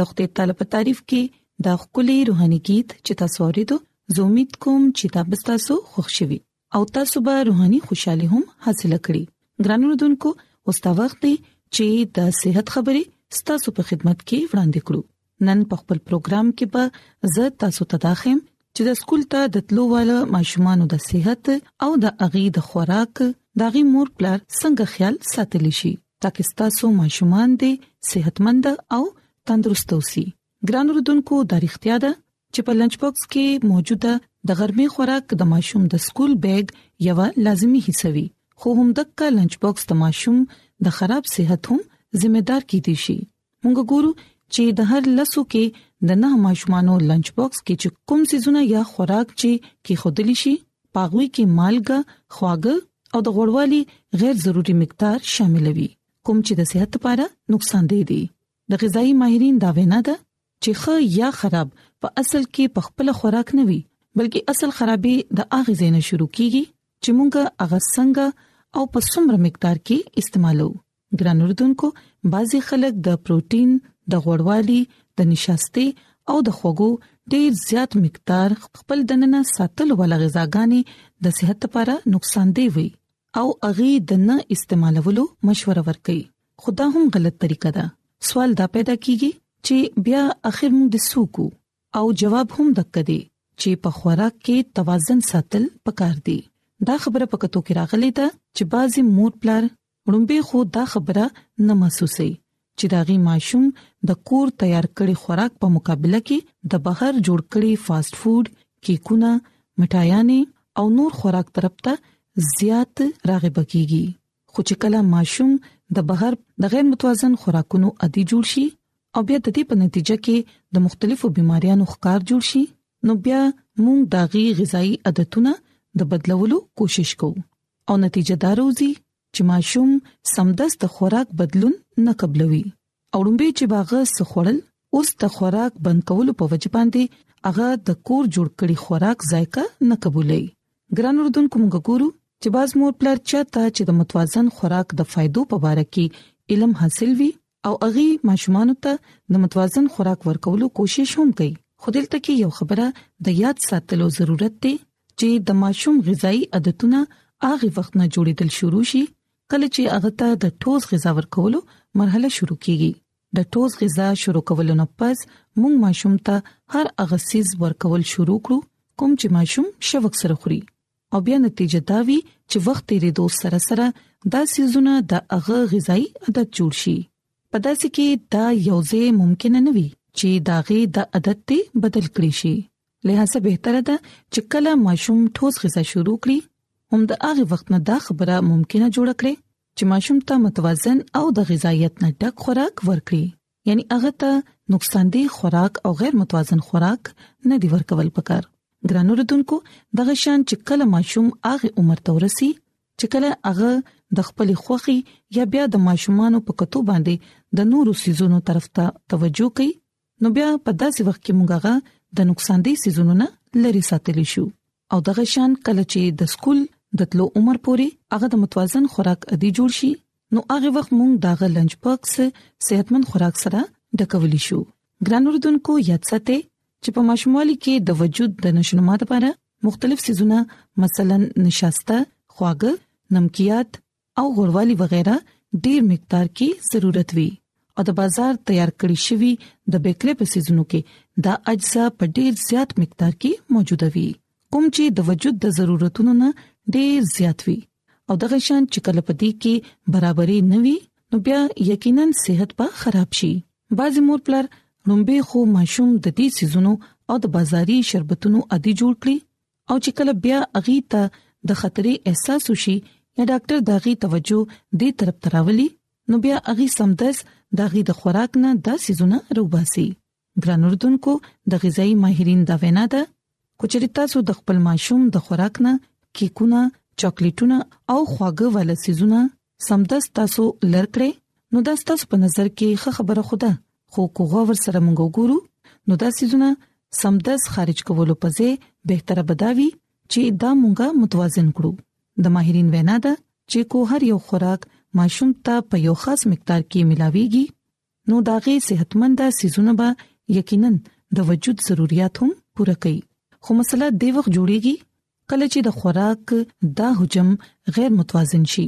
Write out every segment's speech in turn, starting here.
د خپل تعالی په تعریف کې دا خولي روحاني गीत چې تاسو ورېدو زه امید کوم چې دا به تاسو خوښ شي او تاسو به روحاني خوشحالي هم حاصل کړئ ګران اوردونکو اوس دا وخت دی چې د صحت خبرې ستاسو په خدمت کې وړاندې کړو نن په خپل پروګرام کې به زه تاسو ته داخم چې د سکول ته د تلو وال ماشومان د صحت او د اغي د خوراک داغي مور پلار څنګه خیال ساتلی شي تاکي تاسو ماشومان دي صحتمند او تندرست اوسي ګران رودونکو د اړتیا ده چې په لنچ باکس کې موجوده د ګرمي خوراک د ماشوم د سکول بیگ یو لازمی حصہ وي خو هم دغه لنچ باکس د ماشوم د خراب صحت هم ذمہ دار کې دي شي موږ ګورو چې د هر لسو کې د نه ماشومانو لنچ باکس کې چې کوم سيزونه یا خوراک چې کې خودل شي پاغوي کې مالګه خواږه او د غوړوالي غیر ضروري مقدار شامل وي کوم چې د صحت لپاره نقصان دی دي د غذایی ماهرین دا وینا ده چې ښه یا خراب په اصل کې په خپل خوراک نه وي بلکې اصل خرابې د اغه زینه شروع کیږي چې مونږه اغه څنګه او په څومره مقدار کې استعمالو ګران اردوونکو بعضي خلک د پروتين د غوړوالي د نشاستي او د خوګو ډیر زیات مقدار خپل دننه ساتل ول غذاګانی د صحت لپاره نقصان دی وي او اغي د نه استعمالولو مشوره ورکړي خدا هم غلط طریقه ده سوال دا پیدا کیږي چې بیا اخر موږ د سوکو او جواب هم دکې دي چې په خوراک کې توازن ساتل پکار دي دا خبره پکتو کې راغلي ده چې بعضي مور پلار وړومبی خو دا خبره نه محسوسوي چې د هغې ماشوم د کور تیار کړي خوراک په مقابله کې د بهر جوړ کړي فاسټ فوډ، کیکونه، مټایانې او نور خوراک طرف ته زیات راغب کیږي. خو چې کله ماشوم د بهر د غیر متوازن خوراکونو عادي جوړ شي او بیا د دې په نتیجه کې د مختلفو بيماريانو ښکار جوړ شي نو بیا موږ داغي غذایی عادتونه د بدلولو کوشش کوو او نتیجه دا روزي چې ماشوم سمدست خوراک بدلون نه قبلوي او لومبه چې باغه سخوړل اوس د خوراک بند کولو په وجه باندې هغه د کور جوړ کړي خوراک ذایقه نه قبولې ګران اردن کوم ګورو چې باز مور پلار چاته چې د متوازن خوراک د فائدو په اړه کې علم حاصل وي او اغي ماشومان ته د متوازن خوراک ورکولو کوشش هم کوي خو دلته کې یو خبره د یاد ساتلو ضرورت دی چې د ماشوم غذایی عادتونه هغه وخت نه جوړیدل شروع شي کله چې هغه ته د ټوز غذا ورکولو مرحله شروع کیږي د ټوز غذا شروع کولو نه پس موږ ماشوم ته هر هغه سیز ورکول شروع کړو کوم چې ماشوم شوق سره خوري او بیا نتیجه دا وي چې وخت تیریدو سره سره دا سيزونه د هغه غذایی عادت جوړ شي په داسې کې دا یوځې ممکن نه وي چې داغه د عادت ته بدل کړي شي لهدا به تر ده چې کله ماشوم ټوس غذا شروع کړي هم د هغه وخت نه دا خبره ممکنه جوړ کړي چې ماشوم ته متوازن او د غذایت نه ډک خوراک ورکړي یعنی هغه ته نقصان دی خوراک او غیر متوازن خوراک نه دی ورکول پکار ګرانو ردوونکو دغه شان چې کله ماشوم هغه عمر ته ورسی چې کله هغه د خپل خوخي یا بیا د ماشومانو په کتو باندې د نورو سيزونو طرف ته توجه کوي نو بیا په داسې وخت کې موږ د نقصان دي سيزونو نه لری ساتل شو او دغه شان کله چې د سکول د تلو عمر پوري هغه د متوازن خوراک ادي جوړ شي نو هغه وخت مونږ داغه لنچ باکس صحتمند خوراک سره ډکولی شو ګران اردوونکو یاد ساتئ چې په ماشوموالي کې د وجود د نشونما لپاره مختلف سيزونه مثلا نشاسته خواږه نمکيات او غوړوالي وغیرہ ډیر مقدار کې ضرورت وي او د بازار تیار کړی شوی د بیکری په سيزونو کې دا اجزا په ډیر زیات مقدار کې موجوده وي کوم چې د وجود د ضرورتونو نه ډیر زیات وي او دغه شان چې کله پدې کې برابرې نه وي نو بیا یقینا صحت به خراب شي بعضی مور پلار لومبه خو ماشوم د دې سيزونو او د بازاري شربتونو عادي جوړ کړي او چې کله بیا اغي ته د خطرې احساس وشي یا ډاکټر داغي توجه دې طرف تراولي نو بیا اغي سمدس داغي د خوراک نه د سيزونه روباسي ګران اردوونکو د غذایی ماهرین دا وینا ده کچري تاسو د خپل ماشوم د خوراک نه کیکونه چاکلیټونه او خواږه ول سيزونه سمدست تاسو لرکړي نو دا تاسو په نظر کې ښه خبره خوده خو کوغه ور سره مونږ وګورو نو دا سيزونه سمدست خارج کولو په ځای بهتره بداوي چې دا مونږه متوازن کړو د ماهرین وینا ده چې کو هر یو خوراک ماشوم ته په یو خاص مقدار کې ملاويږي نو داغه صحتمند سيزونه به یقینا د وجود ضرورت هم پوره کوي خو مسله د وخت جوړیږي کله چې د خوراک دا حجم غیر متوازن شي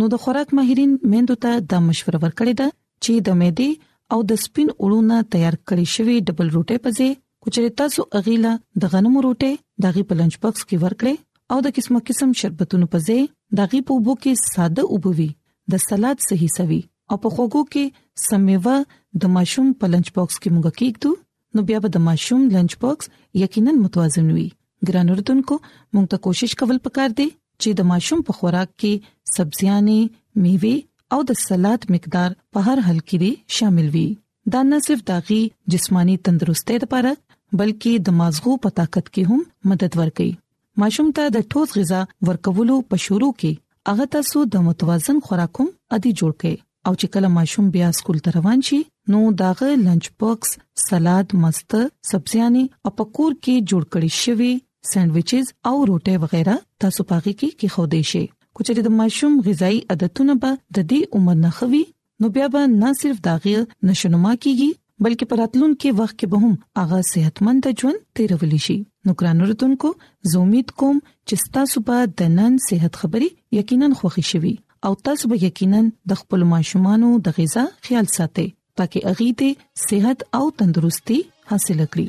نو د خوراک ماهرین مندو ته دا مشوره ورکړې ده چې د معدې او د سپین اړونه تیار کړی شوی ډبل روټي په ځای کچره تاسو اغیلا د غنمو روټه دغه په لنچ باکس کې ورکړي او د قسمه قسم شربتونو په ځای دغه په وبو کې ساده وبوي د سلاد صحیح سوي او په خوګو کې سمېوا د ماشوم په لنچ باکس کې موږ کېږو نو بیا به د ماشوم لنچ باکس یقینا متوازن وي ګران اردوونکو موږ ته کوشش کول پکار دي چې د ماشوم په خوراک کې سبزيانې میوه او د سلاد مقدار په هر حل کې شامل وي دا نه صرف داغي جسمانی تندرستۍ لپاره بلکې د مازغو په طاقت کې هم مدد ورکوي ماشوم ته د ټوس غذا ورکولو په شروع کې هغه تاسو د متوازن خوراکوم ادي جوړ کړئ او چې کله ماشوم بیا سکول ته روان شي نو داغه لنچ باکس سلاد مست سبزيانې او پکور کې جوړ کړی شوی سانډويچز او روټي وغیرہ تاسو پاګه کې کې خو دې شي کچې د ماشوم غذایی عادتونه به د دې عمر نه خوي نو بیا به نه صرف دا غیر نشونما کیږي بلکې پراتلون کې وخت کې به هم هغه صحتمند ژوند تیرول شي نو ګران رتونکو زه امید کوم چې تاسو به د نن صحت خبري یقینا خوښی شي او تاسو به یقینا د خپل ماشومان د غذا خیال ساتي ترڅو هغه دې صحت او تندرستي حاصل کړي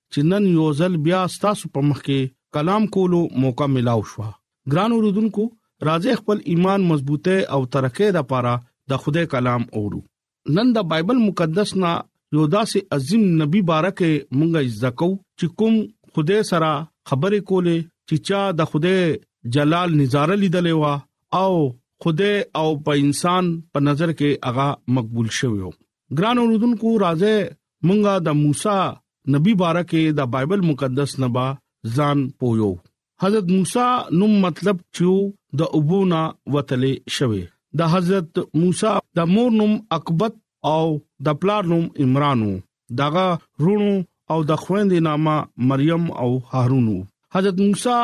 چې نن یو ځل بیا ستاسو په مخ کې کلام کولو موقع ملاو شو ګران اوردونکو راځي خپل ایمان مضبوطه او ترقه د پاره د خدای کلام اورو نن د بایبل مقدس نه یو داسې عظیم نبی بارکه مونږه ځکو چې کوم خدای سره خبرې کولې چې چا د خدای جلال نظاره لیدلې وا او خدای او په انسان په نظر کې هغه مقبول شوی ګران اوردونکو راځه مونږه د موسی نبی باره کې د بایبل مقدس نه با ځان پویو حضرت موسی نوم مطلب چې د ابونا وتلې شوی د حضرت موسی د مور نوم عقبت او د پلار نوم عمرانو دغه رونو او د خويندې نامه مریم او هارونو حضرت موسی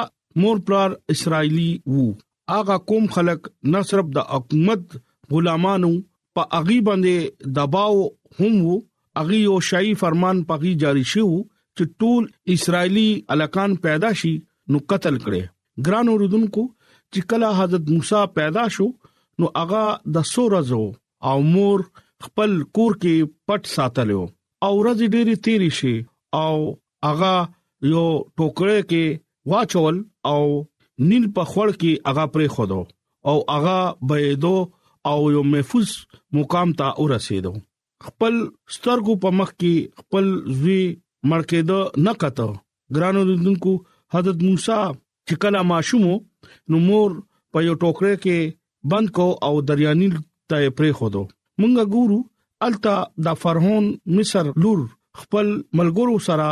مور پلار اسرایلی وو هغه کوم خلک نه صرف د حکومت غلامانو په اغي باندې دباو هم وو اغي یو شای فرمان پغي جاری شو چې ټول اسرایلی الکان پیدا شي نو قتل کړي ګران اوردونکو چې کله حضرت موسی پیدا شو نو هغه د سورزو او مور خپل کور کې پټ ساتلو او ورځې ډېری تیری شي او هغه یو ټوکړې کې واچول او نیل په خړ کې هغه پرې خودو او هغه بيدو او یو محفوظ مقام ته ورسېدو خپل سترګو په مخ کې خپل زوی مړکېده نه کته ګرانو دونکو حضرت موسی چې کله ماشوم نو مور په یو ټوکره کې بند کو او دریانیل ته پرې خودو مونږه ګورو التا د فرعون مصر لور خپل ملګرو سره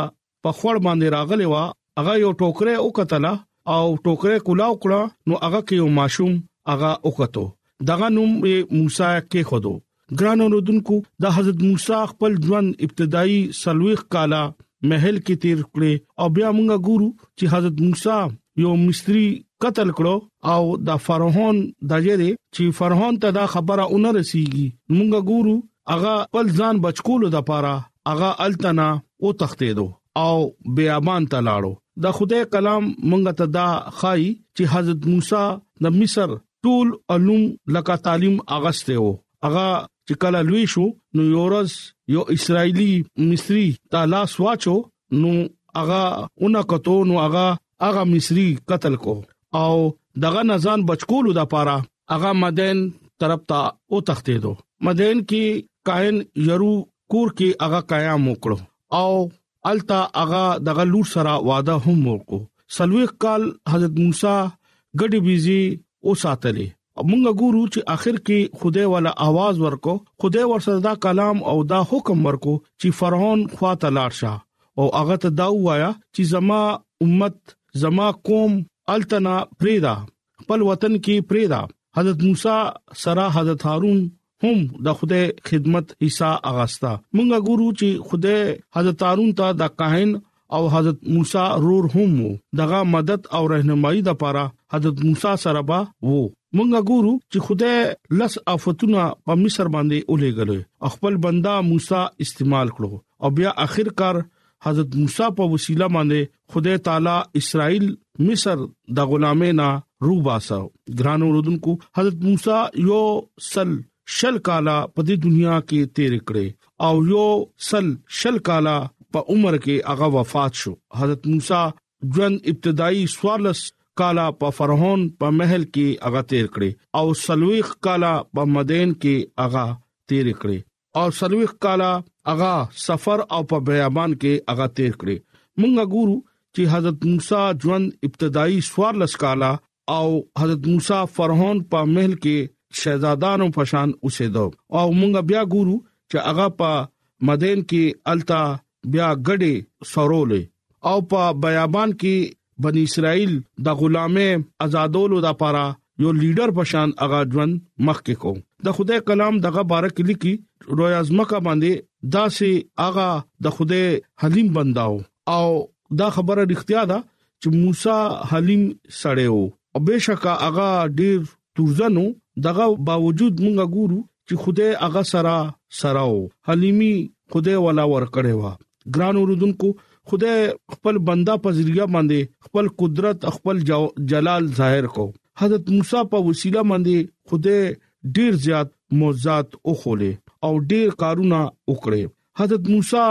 په خور باندې راغلی و هغه یو ټوکره او قتل او ټوکره کولا وکړه نو هغه کې یو ماشوم هغه وکړو دغه نوم موسی کې خودو ګران اوردونکو د حضرت موسی خپل ژوند ابتدایي سلويخ کالا محل کې تیر کړي او بیا موږ ګورو چې حضرت موسی یو مصری قتل کړو او د فرعون د یری چې فرعون ته دا خبره اون رسیږي موږ ګورو هغه خپل ځان بچکولو د پاره هغه التنا او تختیدو او بیابان ته لاړو د خدای کلام مونږ ته دا خای چې حضرت موسی د مصر ټول علوم لکه تعلیم اغسته وو هغه چې کله لوی شو نو یورز یو اسرایلی مصری ته لاس واچو نو هغه اون کتو نو هغه هغه مصری قتل کو او دغه نزان بچکول د پاره هغه مدین طرف ته او تختې دو مدین کې کاهن یرو کور کې هغه قیام وکړو او التا هغه دغه لور سره وعده هم وکړو سلويخ کال حضرت موسی ګډي بيزي او ساتلې مونږ ګورو چې اخر کې خدای والا आवाज ورکو خدای ورسره دا کلام او دا حکم ورکو چې فرعون خواته لاړ شه او هغه ته دا وایا چې زما امت زما قوم التنا پریدا خپل وطن کې پریدا حضرت موسی سره حضرت هارون هم د خدای خدمت عیسی اغاستا مونږه ګورو چې خدای حضرت هارون ته د کاهن او حضرت موسی رور هم وو دغه مدد او رهنمایي د پاره حضرت موسی سره با وو مونږه ګورو چې خدای لس آفتونه په مصر باندې اولېګل خپل بندا موسی استعمال کړو او بیا اخر کار حضرت موسی په وسیله باندې خدای تعالی اسرائیل مصر د غلامه نه روباسه ګران اوردونکو حضرت موسی یو سل شل کالا په دې دنیا کې تیر کړي او یو سل شل کالا په عمر کې هغه وفات شو حضرت موسی ژوند ابتدایي سوالس کالا په فرعون په محل کې هغه تیر کړي او سلويخ کالا په مدین کې هغه تیر کړي او سلويخ کالا هغه سفر او په بیابان کې هغه تیر کړی مونږه ګورو چې حضرت موسی ژوند ابتدایي سوار لس کالا او حضرت موسی فرعون په محل کې شهزادانو پشان اوسېدو او مونږ بیا ګورو چې هغه په مدین کې التا بیا ګډې سورولې او په بیابان کې بنی اسرائیل د غلامه آزادولو لپاره یو لیډر پشان اغا ژوند مخکې کو د خدای کلام دغه بارک لیکي رویا زمکه باندې داسې اغا د خدای حلیم بنداو او دا خبره اړتیا ده چې موسی حلیم سړیو او بشکا اغا ډیر تورزنو دغه باوجود مونږه ګورو چې خدای هغه سرا سراو حلیمی خدای ولا ور کړې وا ګران اوردونکو خدای خپل بندا په ذریعہ باندې خپل قدرت خپل جلال ظاهر کو حضرت موسی په وسیله باندې خدای ډیر زیات معجزات او خولې او ډیر کارونه وکړي حضرت موسی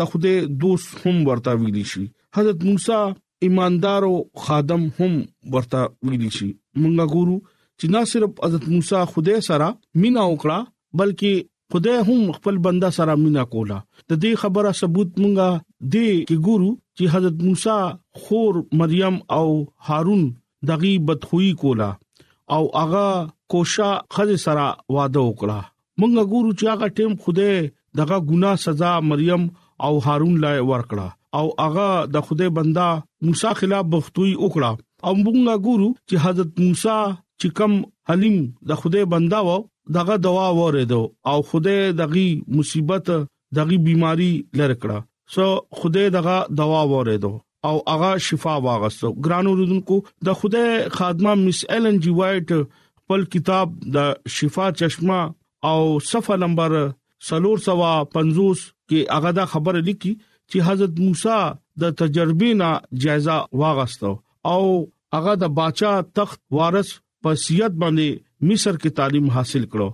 د خدای دوست هم ورته ویل شي حضرت موسی ایماندار او خادم هم ورته ویل شي مونږه ګورو چې نه صرف حضرت موسی خدای سره مینا وکړه بلکې خدای هم خپل بندا سره مینا کوله د دې خبره ثبوت مونږه دی کې ګورو چې حضرت موسی خور مریم او هارون دغي بدخوئی کولا او هغه کوشا خځه سره واده وکړه مونږ ګورو چې هغه ټیم خوده دغه ګنا سزا مریم او هارون لای ورکړه او هغه د خوده بندا موسی خلاف بختوي وکړه او مونږ ګورو چې حضرت موسی چې کم حلیم د خوده بندا و دغه دوا وریدو او خوده دغه مصیبت دغه بيماري لری کړه سو خوده دغه دوا وریدو او هغه شفا واغستو ګران اوردونکو د خدای خادمه مس ایلن جی وایټ خپل کتاب د شفا چشمه او صفه نمبر 350 کې هغه دا خبره لیکي چې حضرت موسی د تجربې نه جایزه واغستو او هغه د باچا تخت وارث په سیادت باندې مصر کې تعلیم حاصل کړو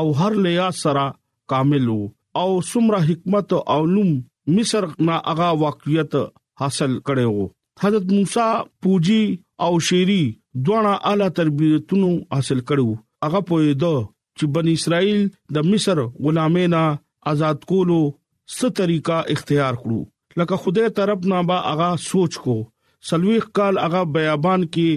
او هر لیا سره کامل وو او سمرا حکمت او علوم مصر نا اغا واقعیت حاصل کړي وو حضرت موسی پوجي او شيري دوه اعلی تربيتونو حاصل کړو هغه په دو چې بنی اسرائیل د مصر غلامینا آزاد کولو ست طریقہ اختیار کړو لکه خدای طرف نه با هغه سوچ کو سلويخ کال هغه بیابان کې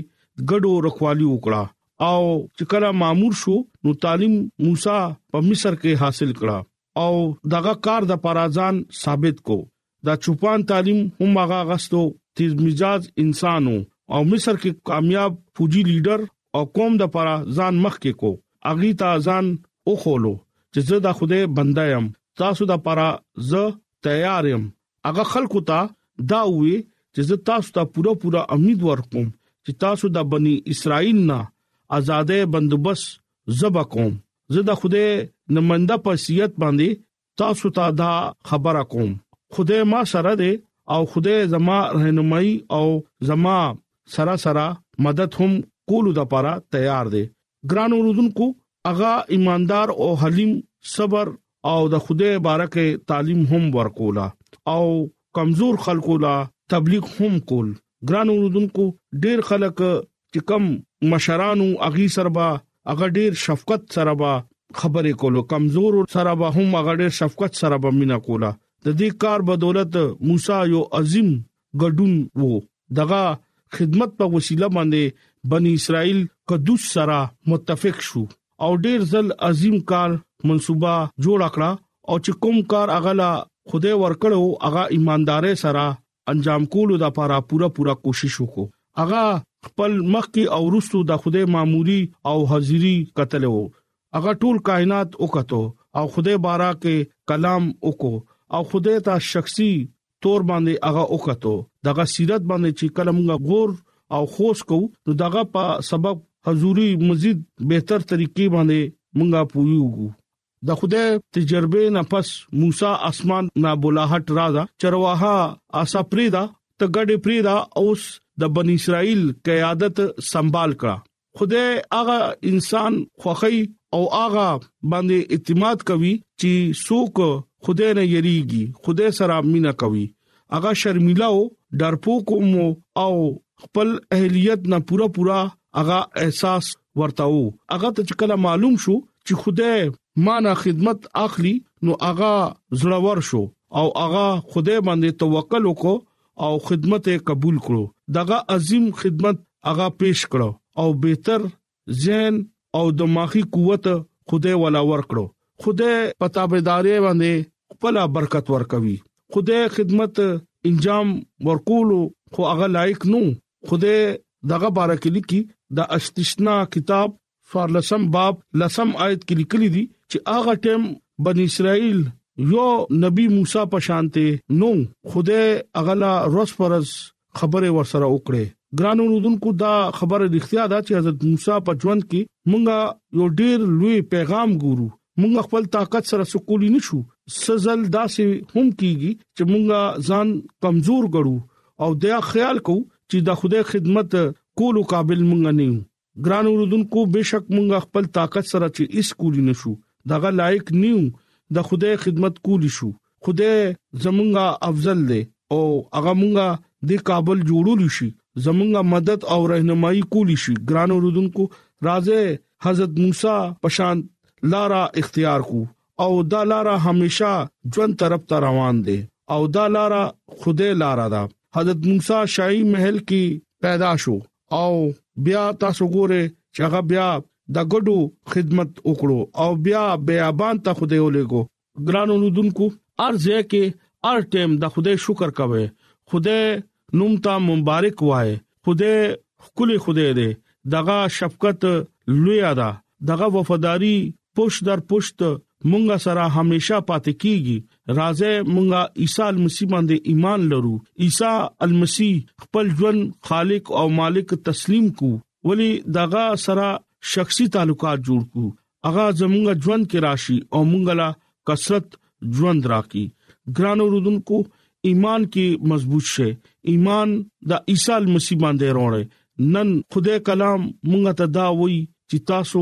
ګډو رخوالي وکړه او چې کله مامور شو نو تعلیم موسی په مصر کې حاصل کړه او دغه کار د پرازان ثابت کو دا چوپان تعلیم هم هغه غستو تیز مزاج انسانو او مصر کې کامیاب فوجي لیډر او قوم د لپاره ځان مخ کې کو اغي تا ځان او خولو چې زه د خوده بنده يم تاسو د لپاره زه تیار يم هغه خلکو ته دا ووي چې زه تاسو ته پوره پوره امید ورکوم چې تاسو د بني اسرائیل نه آزادې بندوبست زبا کوم زه د خوده نماینده په سیادت باندې تاسو ته دا خبره کوم خوده ما سره ده او خوده زما رهنمایي او زما سره سره مدد هم کولو لپاره تیار دی ګران اوردونکو اغا ایماندار او حلیم صبر او د خوده بارکه تعلیم هم ورکولا او کمزور خلکو لا تبلیغ هم کول ګران اوردونکو ډیر خلک چې کم مشرانو اغي سربا اغه ډیر شفقت سره با خبرې کولو کمزور سره به هم اغه ډیر شفقت سره به مینا کولا د دې کار بدولت موسی یو عظیم ګډون وو دغه خدمت په وسیله باندې بنی اسرائیل قدوس سره متفق شو او ډیر ځل عظیم کار منصوبه جوړ کړه او چې کوم کار اغلا خدای ورکړو هغه ایمانداري سره انجام کولو د لپاره پوره پوره کوشش وکړو هغه خپل مخ کې او رسو د خدای معمولی او حاضری قتل وو هغه ټول کائنات وکړو او خدای بارا کې کلام وکړو او خدای ته شخصي تور باندې هغه وکتو دغه سیرت باندې چې کله موږ غور او خوش کو نو دغه په سبب حضوري مزید بهتر طریقې باندې مونږه پویوګو د خوده تجربه نه پس موسی اسمان نه بولاحت راځه چرواه آسا پریدا ته ګډه پریدا اوس د بنی اسرائیل قیادت سنبال کړه خدای هغه انسان خوخی او هغه باندې اعتماد کوي چې څوک خدای نه یریږي خدای سره مینا کوي هغه شرميلا او ډارپوک مو او خپل اهلیت نه پورا پورا هغه احساس ورتاو هغه ته کله معلوم شو چې خدای مانا خدمت اخلي نو هغه زړور شو او هغه خدای باندې توکل وکړو او خدمت یې قبول کړو دغه عظیم خدمت هغه پیش کړو او بهتر ذهن او دماغي قوت خدای ولا ورکړو خدای پتابداري باندې خپل برکت ورکوي خدای خدمت انجام ورکول خو هغه لایق نو خدای دغه بارکلی کی د استثناء کتاب فار لسم باب لسم آیت کې لیکلي دي چې هغه ټیم بنی اسرائیل یو نبی موسی په شانته نو خدای اغلا روز پرز خبره ورسره وکړي ګرانو رودونکو دا خبره د اختیار ده چې حضرت موسی په ژوند کې مونږه یو ډیر لوی پیغام ګورو مونږ خپل طاقت سره سکولی نشو سزل داسې هم کیږي چې مونږه ځان کمزور ګړو او دا خیال کو چې د خدای خدمت کولو قابل مونږ نه یو ګران اوردونکو بشک مونږ خپل طاقت سره چې اس کولی نشو دغه لایق نیو د خدای خدمت کولی شو خدای زمونږه افضل دی او هغه مونږه د کابل جوړول شي زمونږه مدد او رهنمایي کولی شي ګران اوردونکو راځي حضرت موسی پشان لارا اختیار کو او دا لارا همیشه ژوند طرف ته روان دي او دا لارا خدای لارا ده حضرت موسی شاهي محل کې پیدا شو او بیا تاسو ګوره چې هغه بیا د ګډو خدمت وکړو او بیا بیابان ته خوده ولېګو ګران اوردونکو ارزه کې ار ټیم د خوده شکر کوي خوده نوم ته مبارک وای خوده خولي خوده دې دغه شفقت لوی ادا دغه وفاداری پښت در پښت مونږه سره همیشه پاتې کیږي راځه مونږه عیسی المسیح باندې ایمان لرو عیسی المسیح خپل ژوند خالق او مالک تسلیم کو ولی دغه سره شخصي تعلقات جوړ کو اغه زمونږه ژوند کې راشي او مونږه لا کثرت ژوند راکې ګران اوردونکو ایمان کې مضبوط شه ایمان د عیسی مسیح باندې وروړي نن خدای کلام مونږ ته دا وایي چې تاسو